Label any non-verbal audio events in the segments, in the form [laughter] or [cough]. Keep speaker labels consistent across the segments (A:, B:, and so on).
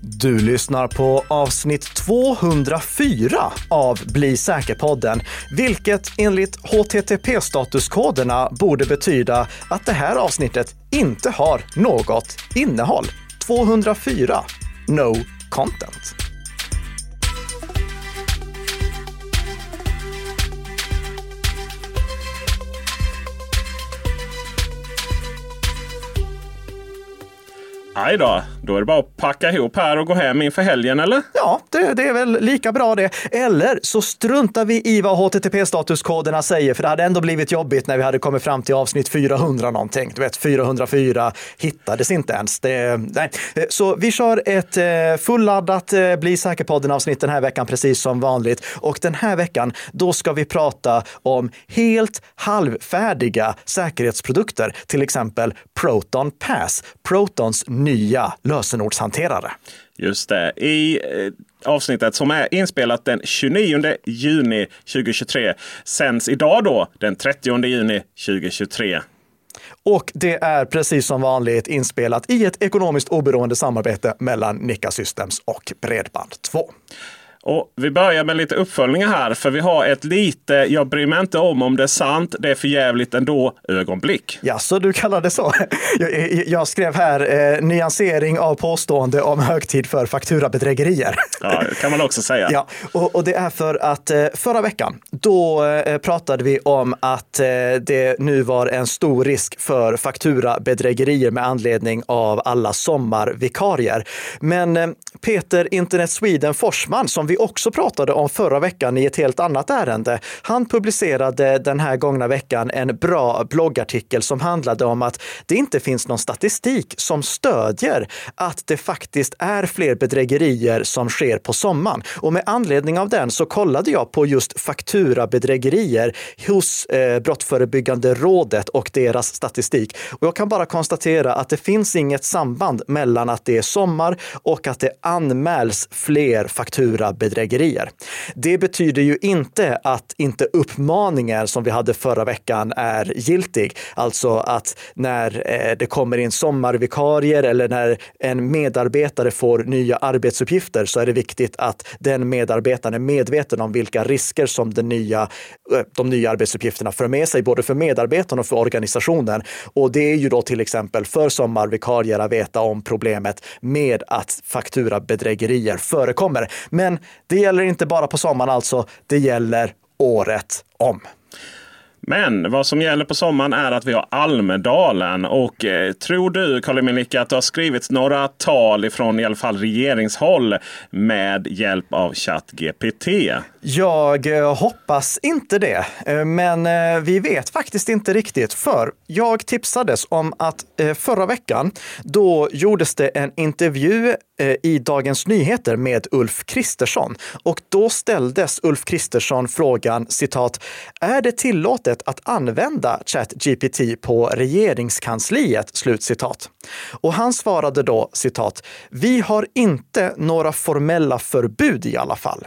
A: Du lyssnar på avsnitt 204 av Bli säker-podden, vilket enligt HTTP-statuskoderna borde betyda att det här avsnittet inte har något innehåll. 204. No content.
B: Aj då, då är det bara att packa ihop här och gå hem inför helgen eller?
A: Ja, det, det är väl lika bra det. Eller så struntar vi i vad HTTP-statuskoderna säger, för det hade ändå blivit jobbigt när vi hade kommit fram till avsnitt 400 någonting. Du vet, 404 hittades inte ens. Det, nej. Så vi kör ett eh, fulladdat eh, Bli säker-podden avsnitt den här veckan, precis som vanligt. Och den här veckan, då ska vi prata om helt halvfärdiga säkerhetsprodukter, till exempel Proton Pass, Protons nya lösenordshanterare.
B: Just det. I eh, avsnittet som är inspelat den 29 juni 2023 sänds idag då den 30 juni 2023.
A: Och det är precis som vanligt inspelat i ett ekonomiskt oberoende samarbete mellan Nika Systems och Bredband2.
B: Och vi börjar med lite uppföljningar här. För vi har ett lite, jag bryr mig inte om om det är sant, det är för jävligt ändå, ögonblick.
A: Ja, så du kallar det så? [laughs] Jag, jag skrev här eh, nyansering av påstående om högtid för fakturabedrägerier.
B: Ja, det kan man också säga. [laughs]
A: Ja, och, och det är för att eh, förra veckan, då eh, pratade vi om att eh, det nu var en stor risk för fakturabedrägerier med anledning av alla sommarvikarier. Men Peter Internet Sweden Forsman, som vi också pratade om förra veckan i ett helt annat ärende. Han publicerade den här gångna veckan en bra bloggartikel som handlade om att det inte finns någon statistik som stödjer att det faktiskt är fler bedrägerier som sker på sommaren. Och med anledning av den så kollade jag på just fakturabedrägerier hos eh, Brottsförebyggande rådet och deras statistik. Och jag kan bara konstatera att det finns inget samband mellan att det är sommar och att det anmäls fler bedrägerier. Det betyder ju inte att inte uppmaningen som vi hade förra veckan är giltig. Alltså att när eh, det kommer in sommarvikarier eller när en medarbetare får nya arbetsuppgifter så är det viktigt att den medarbetaren är medveten om vilka risker som den nya, eh, de nya arbetsuppgifterna för med sig, både för medarbetarna och för organisationen. Och det är ju då till exempel för sommarvikarier att veta om problemet med att fakturabedrägerier förekommer. Men det gäller inte bara på sommaren alltså, det gäller året om.
B: Men vad som gäller på sommaren är att vi har Almedalen. Och eh, tror du, Karl Milicka, att det har skrivits några tal ifrån i alla fall regeringshåll med hjälp av ChatGPT?
A: Jag eh, hoppas inte det, eh, men eh, vi vet faktiskt inte riktigt. För jag tipsades om att eh, förra veckan, då gjordes det en intervju Eh, i Dagens Nyheter med Ulf Kristersson. Och då ställdes Ulf Kristersson frågan, citat, är det tillåtet att använda ChatGPT på regeringskansliet? Slutcitat. Och han svarade då, citat, vi har inte några formella förbud i alla fall.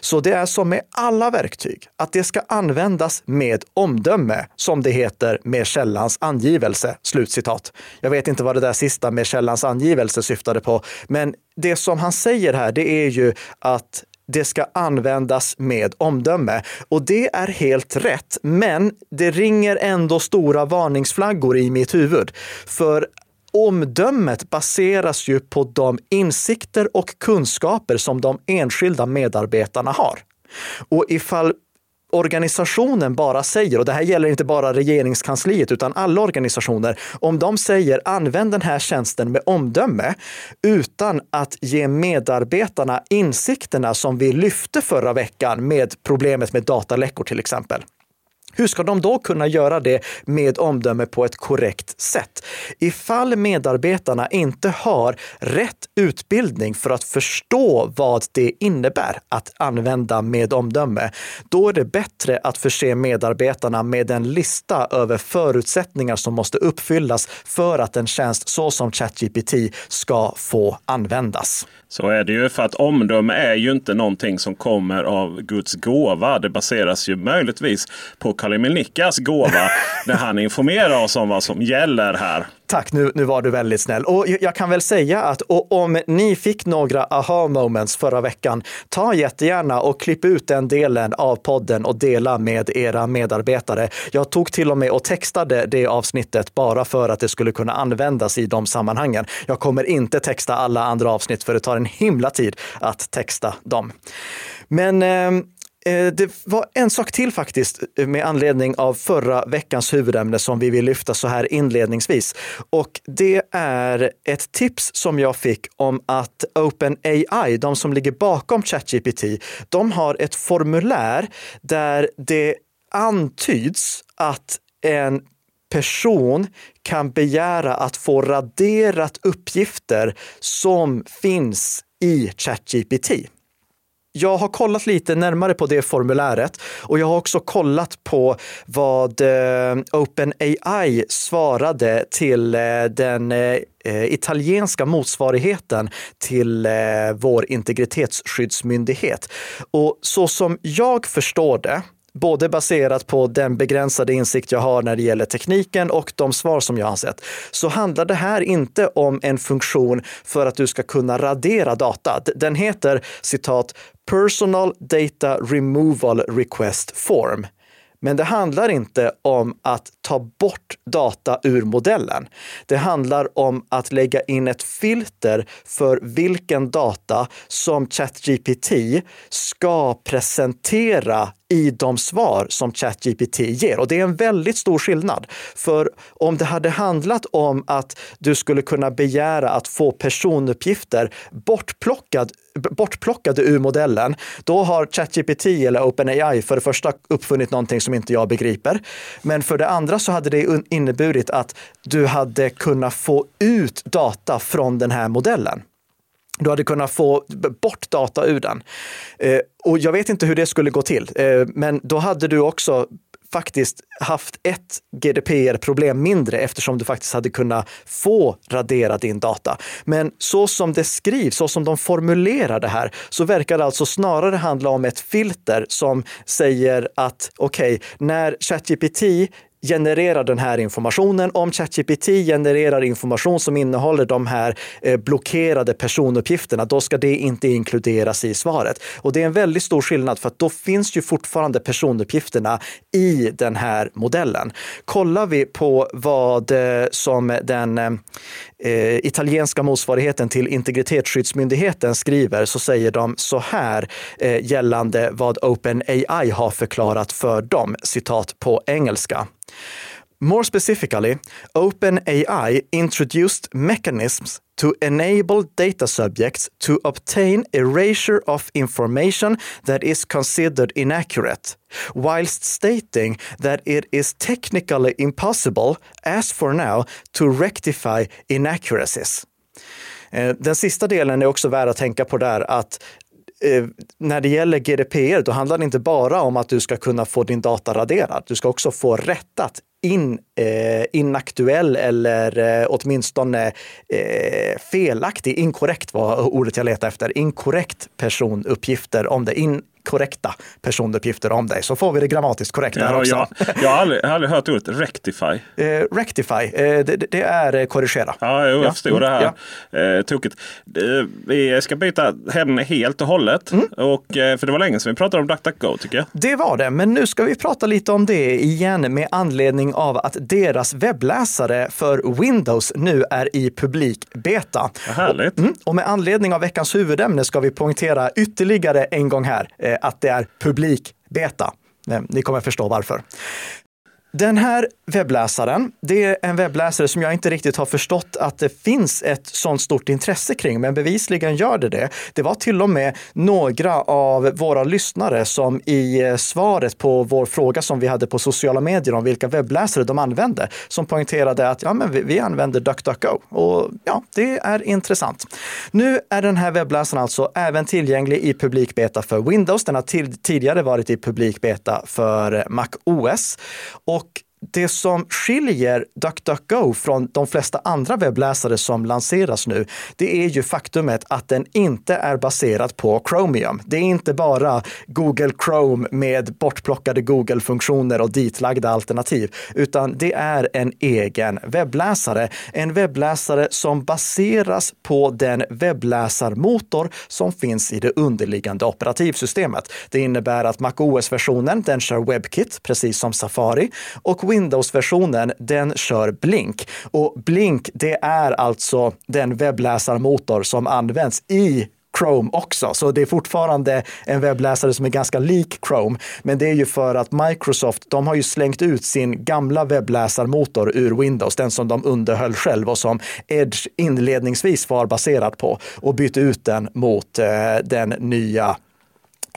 A: Så det är som med alla verktyg, att det ska användas med omdöme, som det heter med källans angivelse. Slutcitat. Jag vet inte vad det där sista med källans angivelse syftade på, men det som han säger här, det är ju att det ska användas med omdöme. Och det är helt rätt, men det ringer ändå stora varningsflaggor i mitt huvud. För omdömet baseras ju på de insikter och kunskaper som de enskilda medarbetarna har. Och ifall organisationen bara säger, och det här gäller inte bara regeringskansliet utan alla organisationer, om de säger använd den här tjänsten med omdöme utan att ge medarbetarna insikterna som vi lyfte förra veckan med problemet med dataläckor till exempel. Hur ska de då kunna göra det med omdöme på ett korrekt sätt? Ifall medarbetarna inte har rätt utbildning för att förstå vad det innebär att använda med omdöme, då är det bättre att förse medarbetarna med en lista över förutsättningar som måste uppfyllas för att en tjänst så som ChatGPT ska få användas.
B: Så är det ju för att omdöme är ju inte någonting som kommer av Guds gåva. Det baseras ju möjligtvis på Karl Emil Nickas gåva [laughs] när han informerar oss om vad som gäller här.
A: Tack, nu, nu var du väldigt snäll. Och jag kan väl säga att om ni fick några aha moments förra veckan, ta jättegärna och klipp ut den delen av podden och dela med era medarbetare. Jag tog till och med och textade det avsnittet bara för att det skulle kunna användas i de sammanhangen. Jag kommer inte texta alla andra avsnitt för det tar en himla tid att texta dem. Men Eh, Eh, det var en sak till faktiskt eh, med anledning av förra veckans huvudämne som vi vill lyfta så här inledningsvis. Och det är ett tips som jag fick om att OpenAI, de som ligger bakom ChatGPT, de har ett formulär där det antyds att en person kan begära att få raderat uppgifter som finns i ChatGPT jag har kollat lite närmare på det formuläret och jag har också kollat på vad eh, OpenAI svarade till eh, den eh, italienska motsvarigheten till eh, vår integritetsskyddsmyndighet. Och så som jag förstår det både baserat på den begränsade insikt jag har när det gäller tekniken och de svar som jag har sett, så handlar det här inte om en funktion för att du ska kunna radera data. Den heter citat Personal Data Removal Request Form. Men det handlar inte om att ta bort data ur modellen. Det handlar om att lägga in ett filter för vilken data som ChatGPT ska presentera i de svar som ChatGPT ger. Och det är en väldigt stor skillnad. För om det hade handlat om att du skulle kunna begära att få personuppgifter bortplockad, bortplockade ur modellen, då har ChatGPT eller OpenAI för det första uppfunnit någonting som inte jag begriper. Men för det andra så hade det inneburit att du hade kunnat få ut data från den här modellen. Du hade kunnat få bort data ur den. Eh, och jag vet inte hur det skulle gå till, eh, men då hade du också faktiskt haft ett GDPR-problem mindre eftersom du faktiskt hade kunnat få radera din data. Men så som det skrivs, så som de formulerar det här, så verkar det alltså snarare handla om ett filter som säger att okej, okay, när ChatGPT genererar den här informationen. Om ChatGPT genererar information som innehåller de här eh, blockerade personuppgifterna, då ska det inte inkluderas i svaret. Och det är en väldigt stor skillnad för att då finns ju fortfarande personuppgifterna i den här modellen. Kollar vi på vad eh, som den eh, eh, italienska motsvarigheten till Integritetsskyddsmyndigheten skriver så säger de så här eh, gällande vad OpenAI har förklarat för dem, citat på engelska. More specifically, OpenAI introduced mechanisms to enable data subjects to obtain erasure of information that is considered inaccurate, whilst stating that it is technically impossible, as for now, to rectify inaccuracies. Eh, den sista delen är också värd att tänka på där att eh, när det gäller GDPR, då handlar det inte bara om att du ska kunna få din data raderad. Du ska också få rättat in, eh, inaktuell eller eh, åtminstone eh, felaktig, inkorrekt var ordet jag letade efter, inkorrekt personuppgifter om det. In, korrekta personuppgifter om dig. Så får vi det grammatiskt korrekta ja, här också.
B: Jag, jag, har aldrig, aldrig hört ordet rectify.
A: Eh, rectify, eh, det, det, är eh, korrigera.
B: Ja, jag ja. förstod det här. Mm, ja. tokigt. vi ska byta ämne helt och hållet. Mm. Och, eh, för det var länge sedan vi pratade om DuckDuckGo tycker jag.
A: Det var det, men nu ska vi prata lite om det igen med anledning av att deras webbläsare för Windows nu är i publik beta.
B: Härligt.
A: Och, mm, och med anledning av veckans huvudämne ska vi poängtera ytterligare en gång här Eh, att det är publik beta. Eh, ni kommer förstå varför. Den här webbläsaren, det är en webbläsare som jag inte riktigt har förstått att det finns ett sånt stort intresse kring, men bevisligen gör det det. Det var till och med några av våra lyssnare som i eh, svaret på vår fråga som vi hade på sociala medier om vilka webbläsare de använde, som poängterade att ja, men vi, vi använder DuckDuckGo. Och ja, det är intressant. Nu är den här webbläsaren alltså även tillgänglig i publik beta för Windows. Den har till, tidigare varit i publik beta för Mac OS. Och det som skiljer DuckDuckGo från de flesta andra webbläsare som lanseras nu, det är ju faktumet att den inte är baserad på Chromium. Det är inte bara Google Chrome med bortplockade Google-funktioner och ditlagda alternativ, utan det är en egen webbläsare. En webbläsare som baseras på den webbläsarmotor som finns i det underliggande operativsystemet. Det innebär att MacOS-versionen, den kör WebKit, precis som Safari, och Windows-versionen, den kör Blink. Och Blink, det är alltså den webbläsarmotor som används i Chrome också, så det är fortfarande en webbläsare som är ganska lik Chrome. Men det är ju för att Microsoft, de har ju slängt ut sin gamla webbläsarmotor ur Windows, den som de underhöll själv och som Edge inledningsvis var baserad på och bytt ut den mot eh, den nya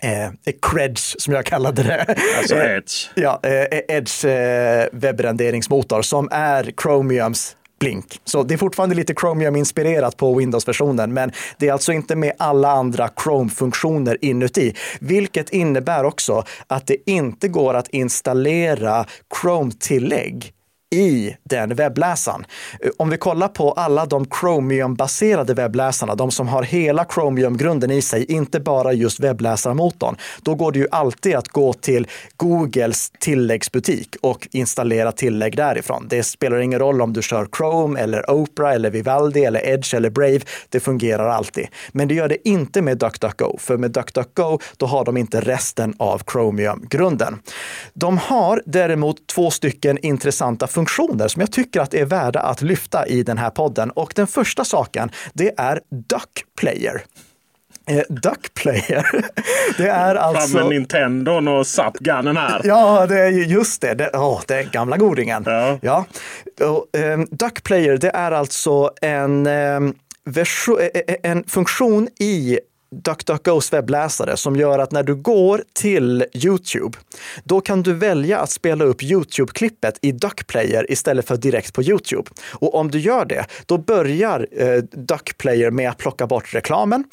A: eh, Credge som jag kallade det.
B: Alltså Edge.
A: ja, eh, Edge eh, webbrenderingsmotor som är Chromiums Blink. Så det är fortfarande lite Chromium-inspirerat på Windows-versionen, men det är alltså inte med alla andra Chrome-funktioner inuti, vilket innebär också att det inte går att installera Chrome-tillägg i den webbläsaren. Eh, om vi kollar på alla de Chromium-baserade webbläsarna, de som har hela Chromium-grunden i sig, inte bara just webbläsarmotorn, då går det ju alltid att gå till Googles tilläggsbutik och installera tillägg därifrån. Det spelar ingen roll om du kör Chrome eller Opera eller Vivaldi eller Edge eller Brave. Det fungerar alltid. Men det gör det inte med DuckDuckGo, för med DuckDuckGo, då har de inte resten av Chromium-grunden. De har däremot två stycken intressanta funktioner som jag tycker att är värda att lyfta i den här podden. Och den första saken, det är Duck Player. Eh, Duck Player. [laughs] Det är alltså...
B: Fram med Nintendon och Zapgunnen här.
A: Ja, det är just det. Det, oh, det är gamla godingen.
B: Ja.
A: ja. Och, um, Duck Player, det är alltså en, um, en funktion i DuckDuckGos webbläsare som gör att när du går till Youtube, då kan du välja att spela upp Youtube-klippet i DuckPlayer istället för direkt på Youtube. Och om du gör det, då börjar eh, DuckPlayer med att plocka bort reklamen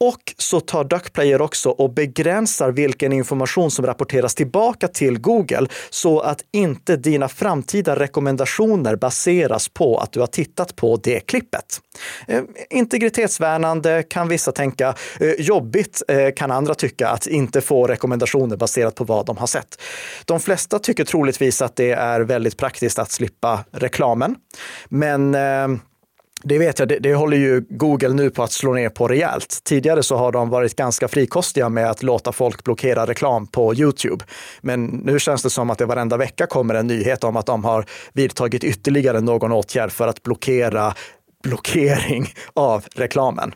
A: och så tar DuckPlayer också och begränsar vilken information som rapporteras tillbaka till Google så att inte dina framtida rekommendationer baseras på att du har tittat på det klippet. Eh, integritetsvärnande kan vissa tänka. Eh, jobbigt eh, kan andra tycka att inte få rekommendationer baserat på vad de har sett. De flesta tycker troligtvis att det är väldigt praktiskt att slippa reklamen. Men eh, det vet jag, det, det, håller ju Google nu på att slå ner på rejält. Tidigare så har de varit ganska frikostiga med att låta folk blockera reklam på Youtube. Men nu känns det som att det varenda vecka kommer en nyhet om att de har vidtagit ytterligare någon åtgärd för att blockera blockering av reklamen.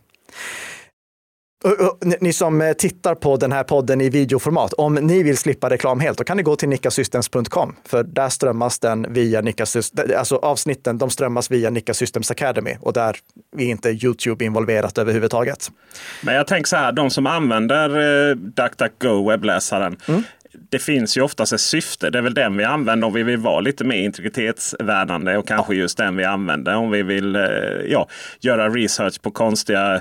A: Ni som eh, tittar på den här podden i videoformat, om ni vill slippa reklam helt, då kan ni gå till nickasystems.com, för där strömmas den via Nicka, alltså avsnitten, de strömmas via Nicka Systems Academy och där är inte Youtube involverat överhuvudtaget.
B: Men jag tänker så här, de som använder eh, DuckDuckGo webbläsaren, mm det finns ju oftast ett syfte. Det är väl den vi använder om vi vill vara lite mer integritetsvärdande och kanske just den vi använder om vi vill eh, ja, göra research på konstiga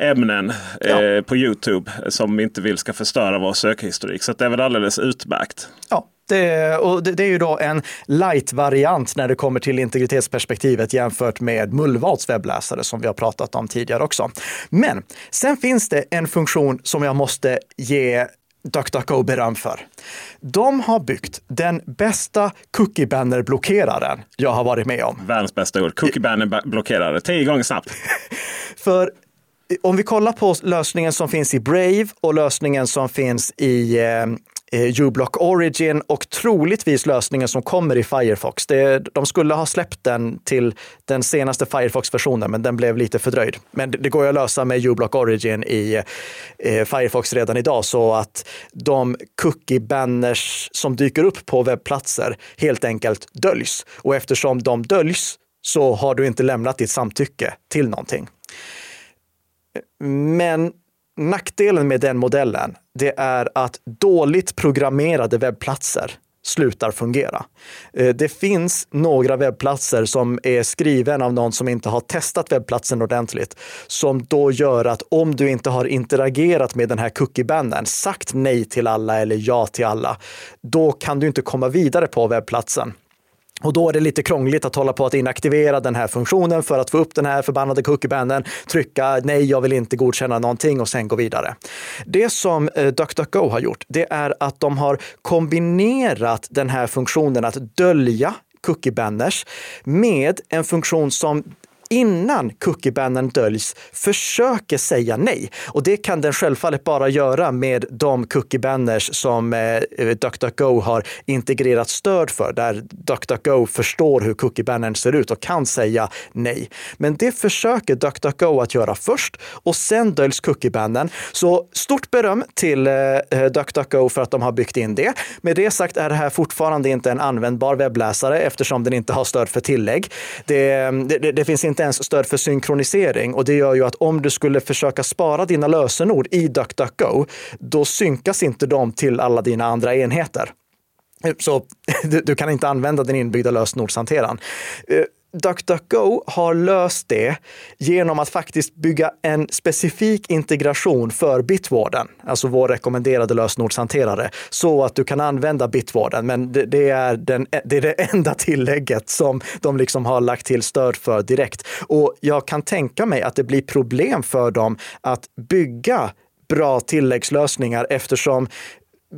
B: ämnen ja. eh, på Youtube som vi inte vill ska förstöra vår sökhistorik. Så det är väl alldeles utmärkt.
A: Ja, det, och det, det, är ju då en light-variant när det kommer till integritetsperspektivet jämfört med Mullvads webbläsare som vi har pratat om tidigare också. Men sen finns det en funktion som jag måste ge DuckDuckGo beröm för. De har byggt den bästa cookie banner blockeraren jag har varit med om.
B: Världens bästa ord. Cookie banner blockerare. Tio gånger snabbt. [laughs]
A: för om vi kollar på lösningen som finns i Brave och lösningen som finns i eh, eh, uBlock Origin och troligtvis lösningen som kommer i Firefox. Det, de skulle ha släppt den till den senaste Firefox-versionen, men den blev lite fördröjd. Men det, det går att lösa med uBlock Origin i eh, Firefox redan idag så att de cookie banners som dyker upp på webbplatser helt enkelt döljs. Och eftersom de döljs så har du inte lämnat ditt samtycke till någonting. Men nackdelen med den modellen, det är att dåligt programmerade webbplatser slutar fungera. Eh, det finns några webbplatser som är skriven av någon som inte har testat webbplatsen ordentligt, som då gör att om du inte har interagerat med den här cookiebannern, sagt nej till alla eller ja till alla, då kan du inte komma vidare på webbplatsen. Och då är det lite krångligt att hålla på att inaktivera den här funktionen för att få upp den här förbannade cookiebanden, trycka nej, jag vill inte godkänna någonting och sen gå vidare. Det som eh, DuckDuckGo har gjort, det är att de har kombinerat den här funktionen att dölja cookie banners med en funktion som innan cookiebannern döljs försöker säga nej. Och det kan den självfallet bara göra med de cookiebanners som eh, DuckDuckGo har integrerat stöd för, där DuckDuckGo förstår hur cookiebannern ser ut och kan säga nej. Men det försöker DuckDuckGo att göra först och sen döljs cookiebannern. Så stort beröm till eh, DuckDuckGo för att de har byggt in det. Med det sagt är det här fortfarande inte en användbar webbläsare eftersom den inte har stöd för tillägg. Det, eh, det, det finns inte inte ens stöd för synkronisering och det gör ju att om du skulle försöka spara dina lösenord i DuckDuckGo, då synkas inte de till alla dina andra enheter. Så [laughs] du, du kan inte använda den inbyggda lösenordshanteraren. Eh, DuckDuckGo har löst det genom att faktiskt bygga en specifik integration för Bitwarden, alltså vår rekommenderade lösenordshanterare, så att du kan använda Bitwarden. Men det, det, är den, det är det enda tillägget som de liksom har lagt till stöd för direkt. Och jag kan tänka mig att det blir problem för dem att bygga bra tilläggslösningar eftersom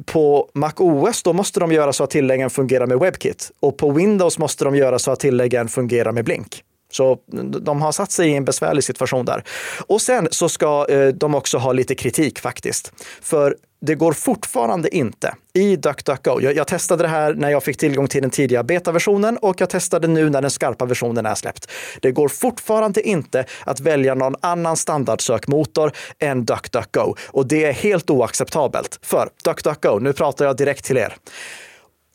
A: på MacOS då måste de göra så att tilläggen fungerar med WebKit och på Windows måste de göra så att tilläggen fungerar med Blink. Så de har satt sig i en besvärlig situation där. Och sen så ska eh, de också ha lite kritik faktiskt. För det går fortfarande inte i DuckDuckGo. Jag, jag testade det här när jag fick tillgång till den tidiga betaversionen och jag testade nu när den skarpa versionen är släppt. Det går fortfarande inte att välja någon annan standardsökmotor än DuckDuckGo och det är helt oacceptabelt. För DuckDuckGo, nu pratar jag direkt till er.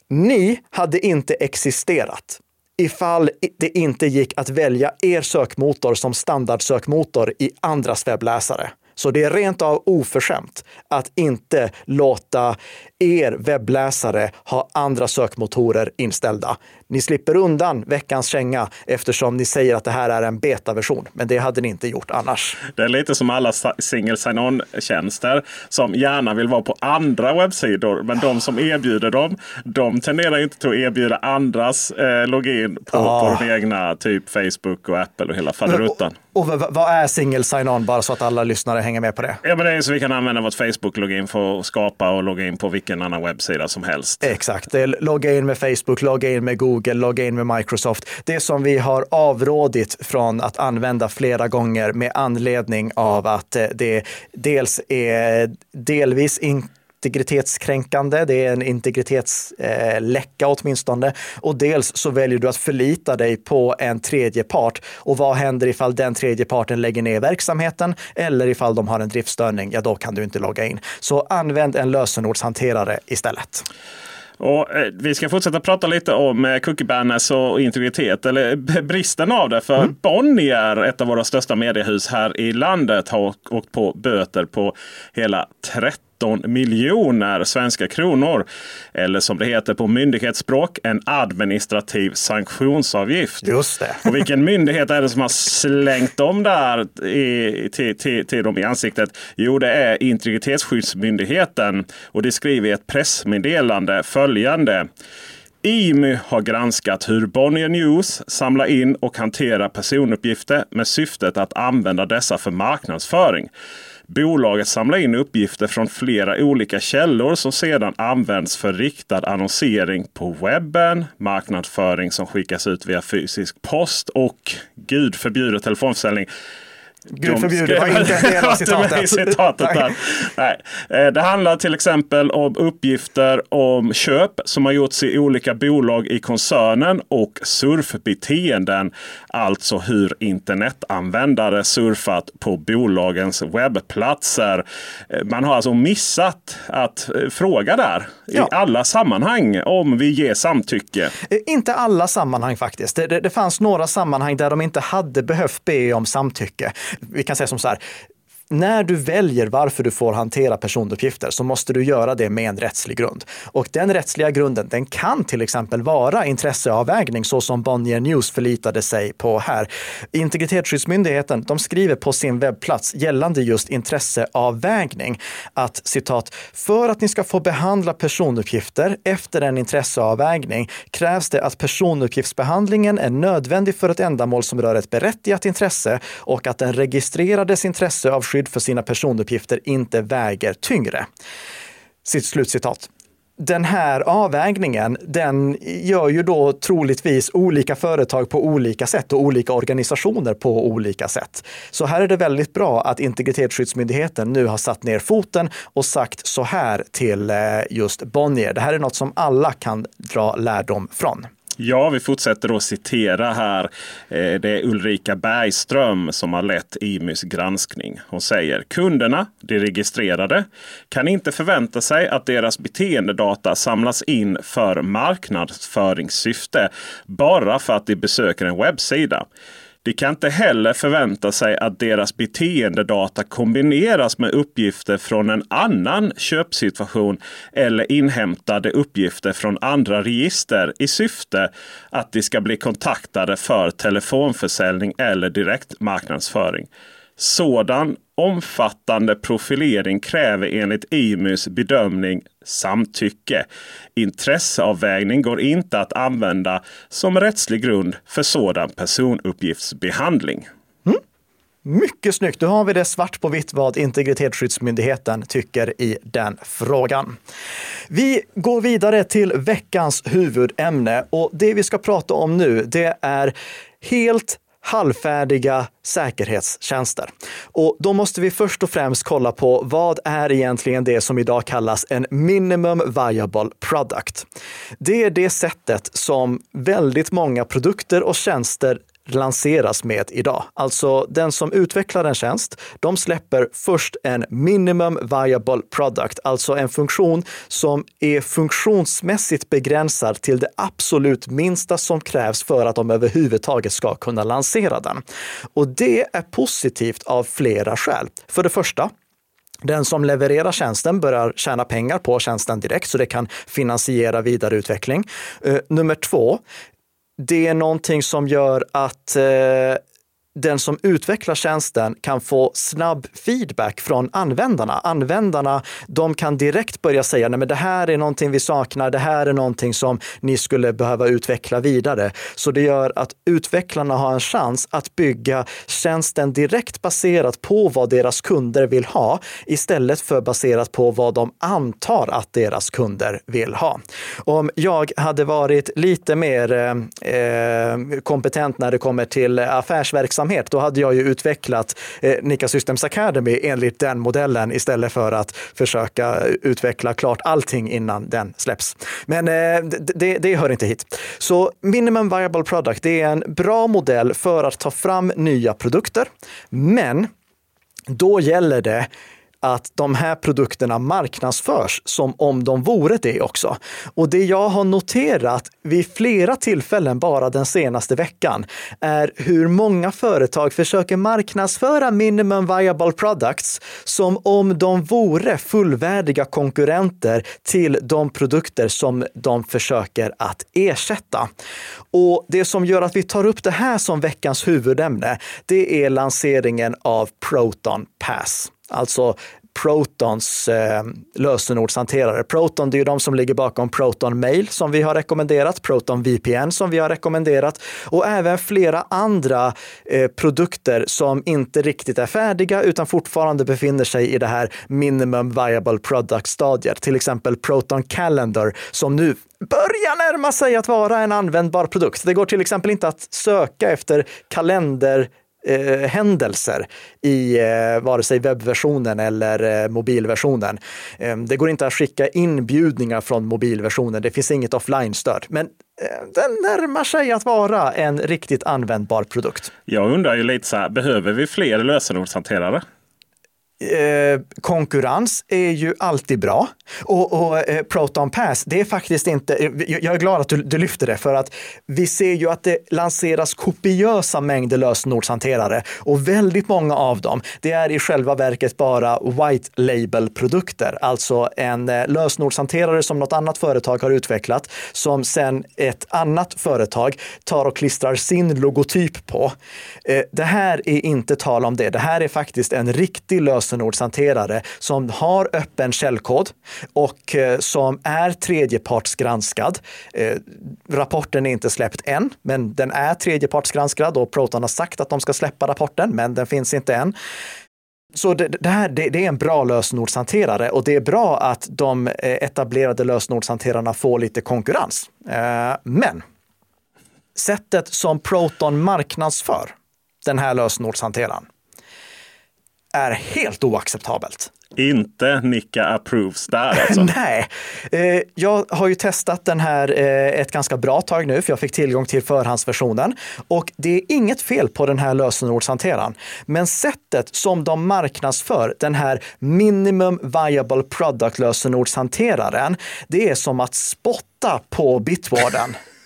A: Ni hade inte existerat ifall det inte gick att välja er sökmotor som standardsökmotor i andras webbläsare. Så det är rent av oförskämt att inte låta er webbläsare ha andra sökmotorer inställda. Ni slipper undan veckans känga eftersom ni säger att det här är en betaversion, men det hade ni inte gjort annars.
B: Det är lite som alla single sign-on-tjänster som gärna vill vara på andra webbsidor, men de som erbjuder dem, de tenderar inte till att erbjuda andras eh, login på, ah. på de egna, typ Facebook och Apple och hela faderuttan.
A: Och, vad är single sign-on, bara så att alla lyssnare hänger med på det?
B: Ja, men det är så vi kan använda vårt Facebook-login för att skapa och logga in på vilken annan webbsida som helst.
A: Exakt, logga in med Facebook, logga in med Google, logga in med Microsoft. Det som vi har avrådit från att använda flera gånger med anledning av att eh, det dels är delvis in integritetskränkande, det är en integritetsläcka eh, åtminstone. Och dels så väljer du att förlita dig på en tredje part. Och vad händer ifall den tredje parten lägger ner verksamheten eller ifall de har en driftstörning? Ja, då kan du inte logga in. Så använd en lösenordshanterare istället.
B: Och, eh, vi ska fortsätta prata lite om eh, cookie banners och integritet, eller [laughs] bristen av det. För mm. Bonnier, ett av våra största mediehus här i landet, har åkt på böter på hela 30 13 miljoner svenska kronor. Eller som det heter på myndighetsspråk, en administrativ sanktionsavgift.
A: Just det.
B: Och vilken myndighet är det som har slängt dem där i, till, till, till dem i ansiktet? Jo, det är Integritetsskyddsmyndigheten. Och det skriver i ett pressmeddelande följande. IMY har granskat hur Bonnier News samlar in och hanterar personuppgifter med syftet att använda dessa för marknadsföring. Bolaget samlar in uppgifter från flera olika källor som sedan används för riktad annonsering på webben, marknadsföring som skickas ut via fysisk post och gud förbjuder telefonförsäljning.
A: Gud förbjude, var inte en del av [laughs] citatet.
B: citatet där. Nej. Eh, det handlar till exempel om uppgifter om köp som har gjorts i olika bolag i koncernen och surfbeteenden. Alltså hur internetanvändare surfat på bolagens webbplatser. Eh, man har alltså missat att eh, fråga där ja. i alla sammanhang om vi ger samtycke.
A: Inte alla sammanhang faktiskt. Det, det, det fanns några sammanhang där de inte hade behövt be om samtycke vi kan säga som så här, när du väljer varför du får hantera personuppgifter så måste du göra det med en rättslig grund. Och den rättsliga grunden, den kan till exempel vara intresseavvägning så som Bonnier News förlitade sig på här. Integritetsskyddsmyndigheten, de skriver på sin webbplats gällande just intresseavvägning att citat, för att ni ska få behandla personuppgifter efter en intresseavvägning krävs det att personuppgiftsbehandlingen är nödvändig för ett ändamål som rör ett berättigat intresse och att den registrerades intresse av skydd för sina personuppgifter inte väger tyngre. Sitt slutcitat den här avvägningen, den gör ju då troligtvis olika företag på olika sätt och olika organisationer på olika sätt. Så här är det väldigt bra att Integritetsskyddsmyndigheten nu har satt ner foten och sagt så här till eh, just Bonnier. Det här är något som alla kan dra lärdom från.
B: Ja, vi fortsätter att citera här. Eh, det är Ulrika Bergström som har lett IMYs granskning. Hon säger kunderna, de registrerade, kan inte förvänta sig att deras beteendedata samlas in för marknadsföringssyfte bara för att de besöker en webbsida. De kan inte heller förvänta sig att deras beteendedata kombineras med uppgifter från en annan köpsituation eller inhämtade uppgifter från andra register i syfte att de ska bli kontaktade för telefonförsäljning eller direktmarknadsföring. Sådan omfattande profilering kräver enligt IMUs bedömning samtycke. Intresseavvägning går inte att använda som rättslig grund för sådan personuppgiftsbehandling.
A: Mm. Mycket snyggt. Då har vi det svart på vitt vad Integritetsskyddsmyndigheten tycker i den frågan. Vi går vidare till veckans huvudämne och det vi ska prata om nu, det är helt halvfärdiga säkerhetstjänster. Och då måste vi först och främst kolla på vad är egentligen det som idag kallas en minimum viable product. Det är det sättet som väldigt många produkter och tjänster lanseras med idag. Alltså den som utvecklar en tjänst, de släpper först en minimum viable product, alltså en funktion som är funktionsmässigt begränsad till det absolut minsta som krävs för att de överhuvudtaget ska kunna lansera den. Och det är positivt av flera skäl. För det första, den som levererar tjänsten börjar tjäna pengar på tjänsten direkt, så det kan finansiera vidareutveckling. Uh, nummer två, det är någonting som gör att eh, den som utvecklar tjänsten kan få snabb feedback från användarna. Användarna de kan direkt börja säga att det här är någonting vi saknar, det här är någonting som ni skulle behöva utveckla vidare. Så det gör att utvecklarna har en chans att bygga tjänsten direkt baserat på vad deras kunder vill ha istället för baserat på vad de antar att deras kunder vill ha. Om jag hade varit lite mer eh, eh kompetent när det kommer till affärsverksamhet verksamhet, då hade jag ju utvecklat eh, Nika Systems Academy enligt den modellen istället för att försöka utveckla klart allting innan den släpps. Men eh, det, det hör inte hit. Så minimum viable product, det är en bra modell för att ta fram nya produkter. Men då gäller det att de här produkterna marknadsförs som om de vore det också. Och det jag har noterat vid flera tillfällen bara den senaste veckan är hur många företag försöker marknadsföra minimum viable products som om de vore fullvärdiga konkurrenter till de produkter som de försöker att ersätta. Och det som gör att vi tar upp det här som veckans huvudämne, det är lanseringen av Proton Pass. Alltså Protons eh, lösenordshanterare. Proton, det är ju de som ligger bakom Proton Mail som vi har rekommenderat, Proton VPN som vi har rekommenderat och även flera andra eh, produkter som inte riktigt är färdiga utan fortfarande befinner sig i det här minimum viable product-stadiet. Till exempel Proton Calendar som nu börjar närma sig att vara en användbar produkt. Det går till exempel inte att söka efter kalender eh, händelser i eh, vare sig webbversionen eller eh, mobilversionen. Eh, det går inte att skicka inbjudningar från mobilversionen. Det finns inget offline-stöd. Men eh, den närmar sig att vara en riktigt användbar produkt.
B: Jag undrar ju lite så här, behöver vi fler lösenordshanterare?
A: Eh, konkurrens är ju alltid bra. Och, och eh, Proton Pass, det är faktiskt inte, jag är glad att du, du, lyfter det, för att vi ser ju att det lanseras kopiösa mängder lösenordshanterare och väldigt många av dem, det är i själva verket bara white label-produkter, alltså en eh, lösenordshanterare som något annat företag har utvecklat, som sen ett annat företag tar och klistrar sin logotyp på. Eh, det här är inte tal om det. Det här är faktiskt en riktig lösenordshanterare som har öppen källkod och eh, som är tredjepartsgranskad. Eh, rapporten är inte släppt än, men den är tredjepartsgranskad och Proton har sagt att de ska släppa rapporten, men den finns inte än. Så det, det här det, det, är en bra lösenordshanterare och det är bra att de eh, etablerade lösenordshanterarna får lite konkurrens. Men sättet som Proton marknadsför den här lösenordshanteraren är helt oacceptabelt.
B: Inte Nicka approves där alltså? [laughs]
A: Nej, eh, jag har ju testat den här eh, ett ganska bra tag nu, för jag fick tillgång till förhandsversionen. Och det är inget fel på den här lösenordshanteraren. Men sättet som de marknadsför den här minimum viable product lösenordshanteraren, det är som att spotta på Bitwarden. [laughs]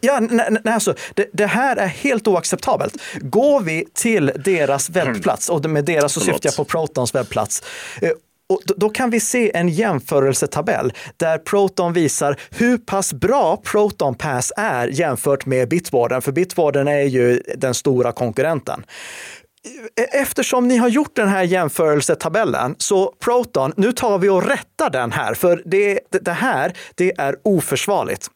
A: Ja, nej, nej, alltså, det, det, här är helt oacceptabelt. Går vi till deras webbplats, och med deras så syftar jag på Protons webbplats, eh, och då kan vi se en jämförelsetabell där Proton visar hur pass bra Proton Pass är jämfört med Bitwarden, för Bitwarden är ju den stora konkurrenten eftersom ni har gjort den här jämförelsetabellen, så Proton, nu tar vi och rättar den här, för det, det här det är oförsvarligt.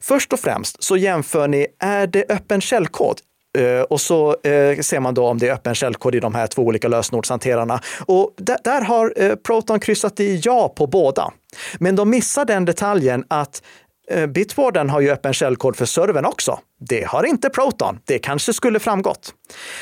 A: Först och främst så jämför ni, är det öppen källkod? Eh, och så eh, ser man då om det är öppen källkod i de här två olika lösenordshanterarna. Och där, har eh, Proton kryssat i ja på båda. Men de missar den detaljen att Eh, Bitwarden har ju öppen källkod för servern också. Det har inte Proton. Det kanske skulle framgått.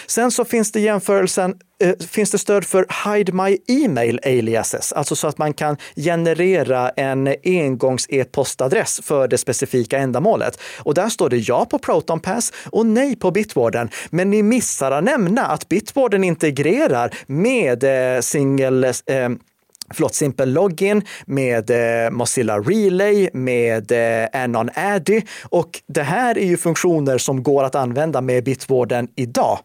A: Sen så finns det jämförelsen, eh, finns det stöd för Hide My Email aliases, alltså så att man kan generera en engångs e-postadress för det specifika ändamålet. Och där står det ja på Proton Pass och nej på Bitwarden. Men ni missar att nämna att Bitwarden integrerar med eh, single eh, förlåt, Simple Login, med eh, Mozilla Relay, med eh, Anon Addy. Och det här är ju funktioner som går att använda med Bitwarden idag.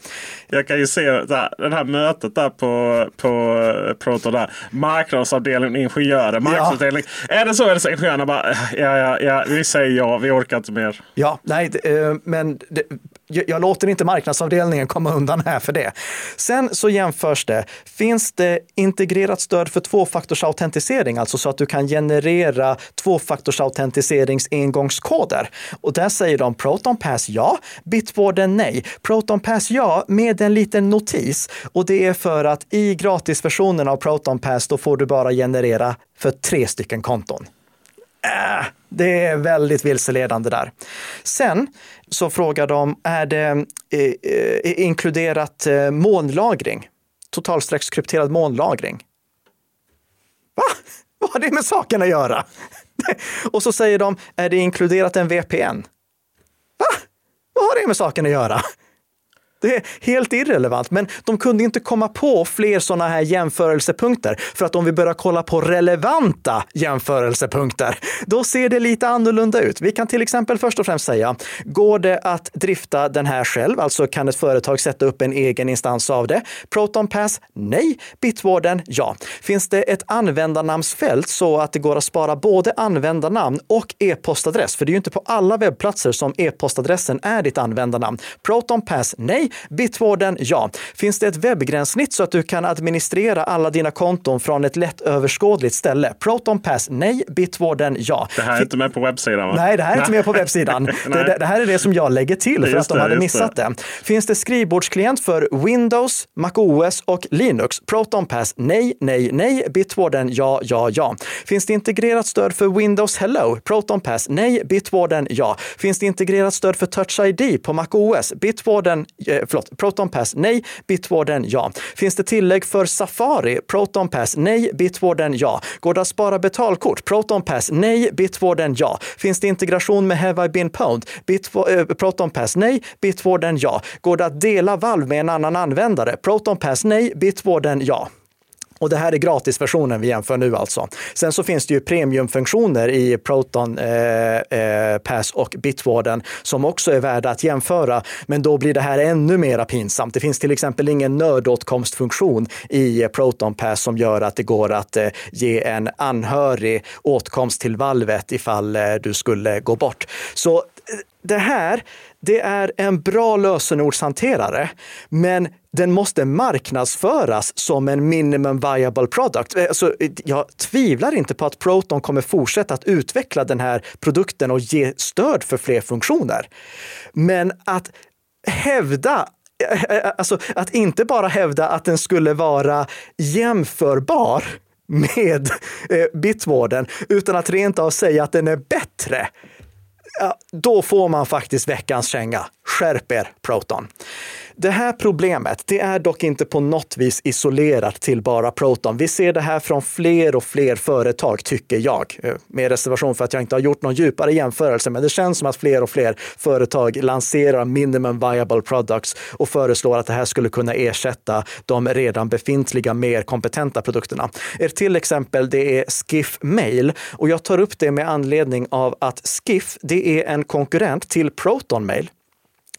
B: Jag kan ju se det här, mötet där på, på eh, Proton, där. marknadsavdelningen ingenjörer. Marknadsavdelning. Ja. Är det så? Är det så ingenjörerna bara, ja, ja, ja, vi säger ja, vi orkar inte mer.
A: Ja, nej, eh, men det, jag låter inte marknadsavdelningen komma undan här för det. Sen så jämförs det. Finns det integrerat stöd för tvåfaktorsautentisering, alltså så att du kan generera tvåfaktorsautentiseringsengångskoder? engångskoder? Och där säger de ProtonPass ja, Bitwarden nej. ProtonPass ja med en liten notis och det är för att i gratisversionen av ProtonPass då får du bara generera för tre stycken konton. Äh, det är väldigt vilseledande där. Sen så frågar de, är det eh, eh inkluderat eh, molnlagring? Totalstreckskrypterad molnlagring? [laughs] [laughs] Va? Vad har det med saken att göra? Och så säger de, är det inkluderat en VPN? Va? Vad har det med saken att göra? Det är helt irrelevant, men de kunde inte komma på fler sådana här jämförelsepunkter. För att om vi börjar kolla på relevanta jämförelsepunkter, då ser det lite annorlunda ut. Vi kan till exempel först och främst säga, går det att drifta den här själv? Alltså kan ett företag sätta upp en egen instans av det? Proton Pass? Nej. Bitwarden? Ja. Finns det ett användarnamnsfält så att det går att spara både användarnamn och e-postadress? För det är ju inte på alla webbplatser som e-postadressen är ditt användarnamn. Proton Pass? Nej. Bitwarden, ja. Finns det ett webbgränssnitt så att du kan administrera alla dina konton från ett lättöverskådligt ställe? Proton Pass, nej. Bitwarden, ja.
B: Det här är inte med på webbsidan? Va?
A: Nej, det här är inte med på webbsidan. [laughs] det, det, här är det som jag lägger till för att de hade missat det. det. Finns det skrivbordsklient för Windows, MacOS och Linux? Proton Pass, nej, nej, nej. Bitwarden, ja, ja, ja. Finns det integrerat stöd för Windows Hello? Proton Pass, nej. Bitwarden, ja. Finns det integrerat stöd för Touch ID på MacOS? Bitwarden, eh, Eh, förlåt, Proton Pass, nej. Bitwarden, ja. Finns det tillägg för Safari? Proton Pass, nej. Bitwarden, ja. Går det att spara betalkort? Proton Pass, nej. Bitwarden, ja. Finns det integration med Have I been pwned? Eh, Proton Pass, nej. Bitwarden, ja. Går det att dela valv med en annan användare? Proton Pass, nej. Bitwarden, ja. Och det här är gratisversionen vi jämför nu alltså. Sen så finns det ju premiumfunktioner i Proton eh, eh, Pass och Bitwarden som också är värda att jämföra. Men då blir det här ännu mera pinsamt. Det finns till exempel ingen nödåtkomstfunktion i Proton Pass som gör att det går att eh, ge en anhörig åtkomst till valvet ifall eh, du skulle gå bort. Så det här, det är en bra lösenordshanterare, men den måste marknadsföras som en minimum viable product. Eh, alltså, jag tvivlar inte på att Proton kommer fortsätta att utveckla den här produkten och ge stöd för fler funktioner. Men att hävda eh, eh, Alltså att inte bara hävda att den skulle vara jämförbar med Bitwarden, utan att rent av säga att den är bättre ja, då får man faktiskt veckans känga. Skärp er, Proton. Det här problemet, det är dock inte på något vis isolerat till bara Proton. Vi ser det här från fler och fler företag, tycker jag. Eh, med reservation för att jag inte har gjort någon djupare jämförelse, men det känns som att fler och fler företag lanserar minimum viable products och föreslår att det här skulle kunna ersätta de redan befintliga mer kompetenta produkterna. Ett till exempel, det är Skiff Mail och jag tar upp det med anledning av att Skiff, det är en konkurrent till Proton Mail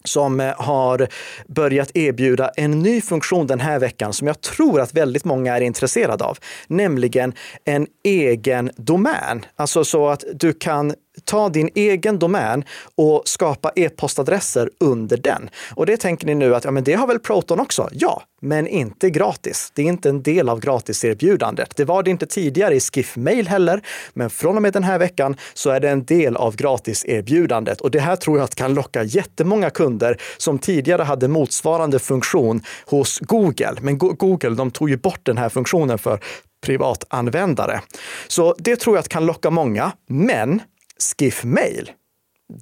A: som eh, har börjat erbjuda en ny funktion den här veckan som jag tror att väldigt många är intresserade av, nämligen en egen domän. Alltså så att du kan ta din egen domän och skapa e-postadresser under den. Och det tänker ni nu att ja, men det har väl Proton också? Ja, men inte gratis. Det är inte en del av gratiserbjudandet. Det var det inte tidigare i Skiff Mail heller, men från och med den här veckan så är det en del av gratiserbjudandet. Och det här tror jag att kan locka jättemånga kunder som tidigare hade motsvarande funktion hos Google. Men Google, de tog ju bort den här funktionen för privatanvändare. Så det tror jag att kan locka många. Men Skiff Mail,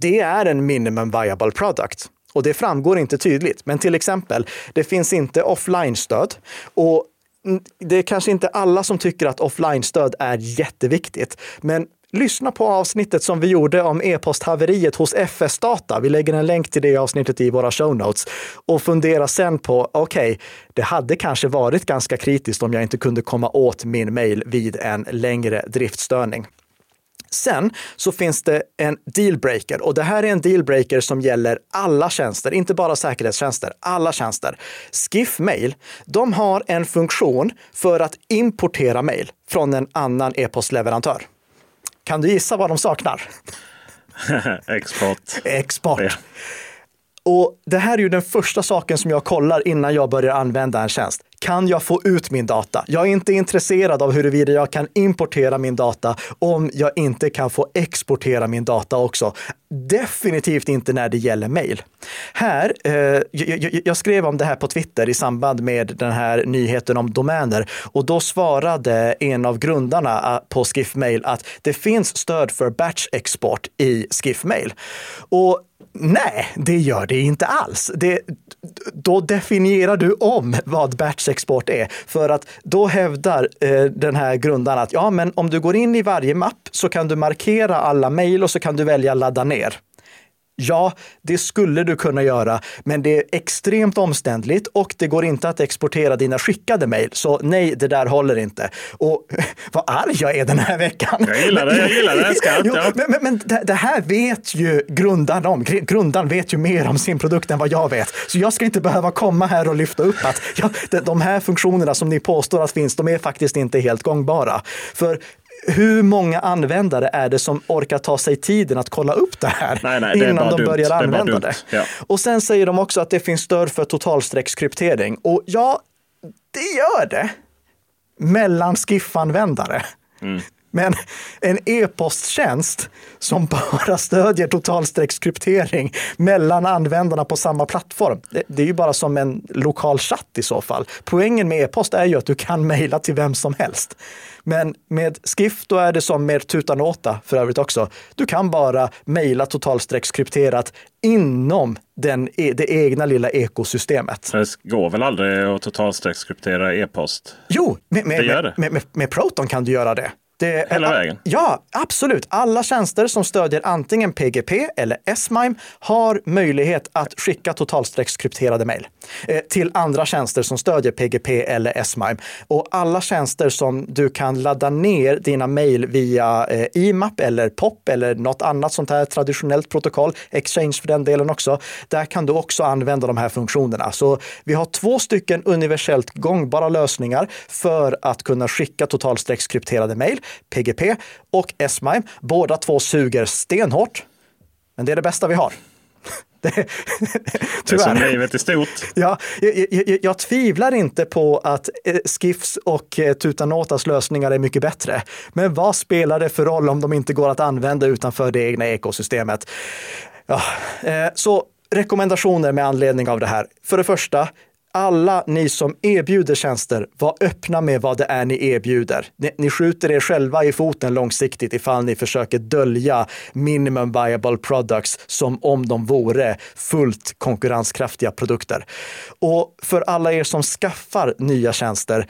A: det är en minimum viable product. Och det framgår inte tydligt. Men till exempel, det finns inte offline-stöd. Och det är kanske inte alla som tycker att offline-stöd är jätteviktigt. Men lyssna på avsnittet som vi gjorde om e-posthaveriet hos FS Data. Vi lägger en länk till det avsnittet i våra show notes och fundera sen på, okej, okay, det hade kanske varit ganska kritiskt om jag inte kunde komma åt min mail vid en längre driftstörning. Sen så finns det en dealbreaker och det här är en dealbreaker som gäller alla tjänster, inte bara säkerhetstjänster, alla tjänster. Skiff Mail, de har en funktion för att importera mail från en annan e-postleverantör. Kan du gissa vad de saknar? [laughs]
B: Export.
A: Export. Ja. Och det här är ju den första saken som jag kollar innan jag börjar använda en tjänst. Kan jag få ut min data? Jag är inte intresserad av huruvida jag kan importera min data om jag inte kan få exportera min data också. Definitivt inte när det gäller mejl. Här, eh, jag, jag, skrev om det här på Twitter i samband med den här nyheten om domäner och då svarade en av grundarna eh, på Skiffmail att det finns stöd för batch export i Skiffmail. Och Nej, det gör det inte alls. Det, då definierar du om vad batchexport är. För att då hävdar eh, den här grundaren att ja, men om du går in i varje mapp så kan du markera alla mejl och så kan du välja ladda ner. Ja, det skulle du kunna göra, men det är extremt omständligt och det går inte att exportera dina skickade mejl. Så nej, det där håller inte. Och [laughs] vad arg jag är den här veckan.
B: Jag gillar det, jag gillar det. Skarpt, [laughs] ja.
A: Men, men, men det, det, här vet ju grundaren om. Grundaren vet ju mer om sin produkt än vad jag vet. Så jag ska inte behöva komma här och lyfta upp att ja, de här funktionerna som ni påstår att finns, de är faktiskt inte helt gångbara. För hur många användare är det som orkar ta sig tiden att kolla upp det här
B: nej, nej,
A: innan de
B: dumt.
A: börjar använda det? det. Ja. Och sen säger de också att det finns stöd för totalstreckskryptering. Och ja, det gör det. Mellan Skiff-användare. Mm. Men en e-posttjänst som bara stödjer totalstreckskryptering mellan användarna på samma plattform. Det, det, är ju bara som en lokal chatt i så fall. Poängen med e-post är ju att du kan mejla till vem som helst. Men med Skiff då är det som med Tutanota för övrigt också. Du kan bara mejla totalstreckskrypterat inom den, e, det egna lilla ekosystemet.
B: Det går väl aldrig att totalstreckskryptera e-post?
A: Jo, med, med, det gör det. Med, med, med, Proton kan du göra det. Det,
B: Hela vägen?
A: Ja, absolut. Alla tjänster som stödjer antingen PGP eller S-MIME har möjlighet att skicka totalstreckskrypterade mejl eh, till andra tjänster som stödjer PGP eller S-MIME. Och alla tjänster som du kan ladda ner dina mejl via eh, IMAP eller POP eller något annat sånt här traditionellt protokoll, Exchange för den delen också. Där kan du också använda de här funktionerna. Så vi har två stycken universellt gångbara lösningar för att kunna skicka totalstreckskrypterade mejl. PGP och S-MIME. Båda två suger stenhårt. Men det är det bästa vi har. [laughs]
B: Det, det är som livet är stort.
A: Ja, jag, jag, jag, tvivlar inte på att eh, Skiffs och eh, Tutanotas lösningar är mycket bättre. Men vad spelar det för roll om de inte går att använda utanför det egna ekosystemet? Ja, eh, så rekommendationer med anledning av det här. För det första, alla ni som erbjuder tjänster, var öppna med vad det är ni erbjuder. Ni, ni skjuter er själva i foten långsiktigt ifall ni försöker dölja minimum viable products som om de vore fullt konkurrenskraftiga produkter. Och för alla er som skaffar nya tjänster,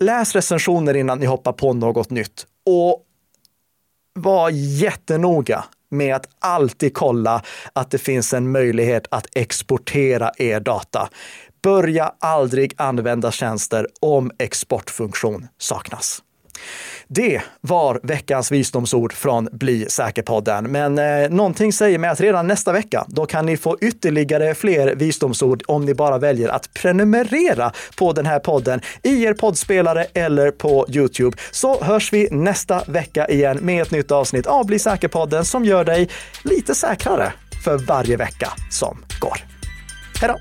A: läs recensioner innan ni hoppar på något nytt. Och var jättenoga med att alltid kolla att det finns en möjlighet att exportera er data. Börja aldrig använda tjänster om exportfunktion saknas. Det var veckans visdomsord från Bli säker-podden. Men eh, någonting säger mig att redan nästa vecka, då kan ni få ytterligare fler visdomsord om ni bara väljer att prenumerera på den här podden i er poddspelare eller på Youtube. Så hörs vi nästa vecka igen med ett nytt avsnitt av Bli säker-podden som gör dig lite säkrare för varje vecka som går. Hej då!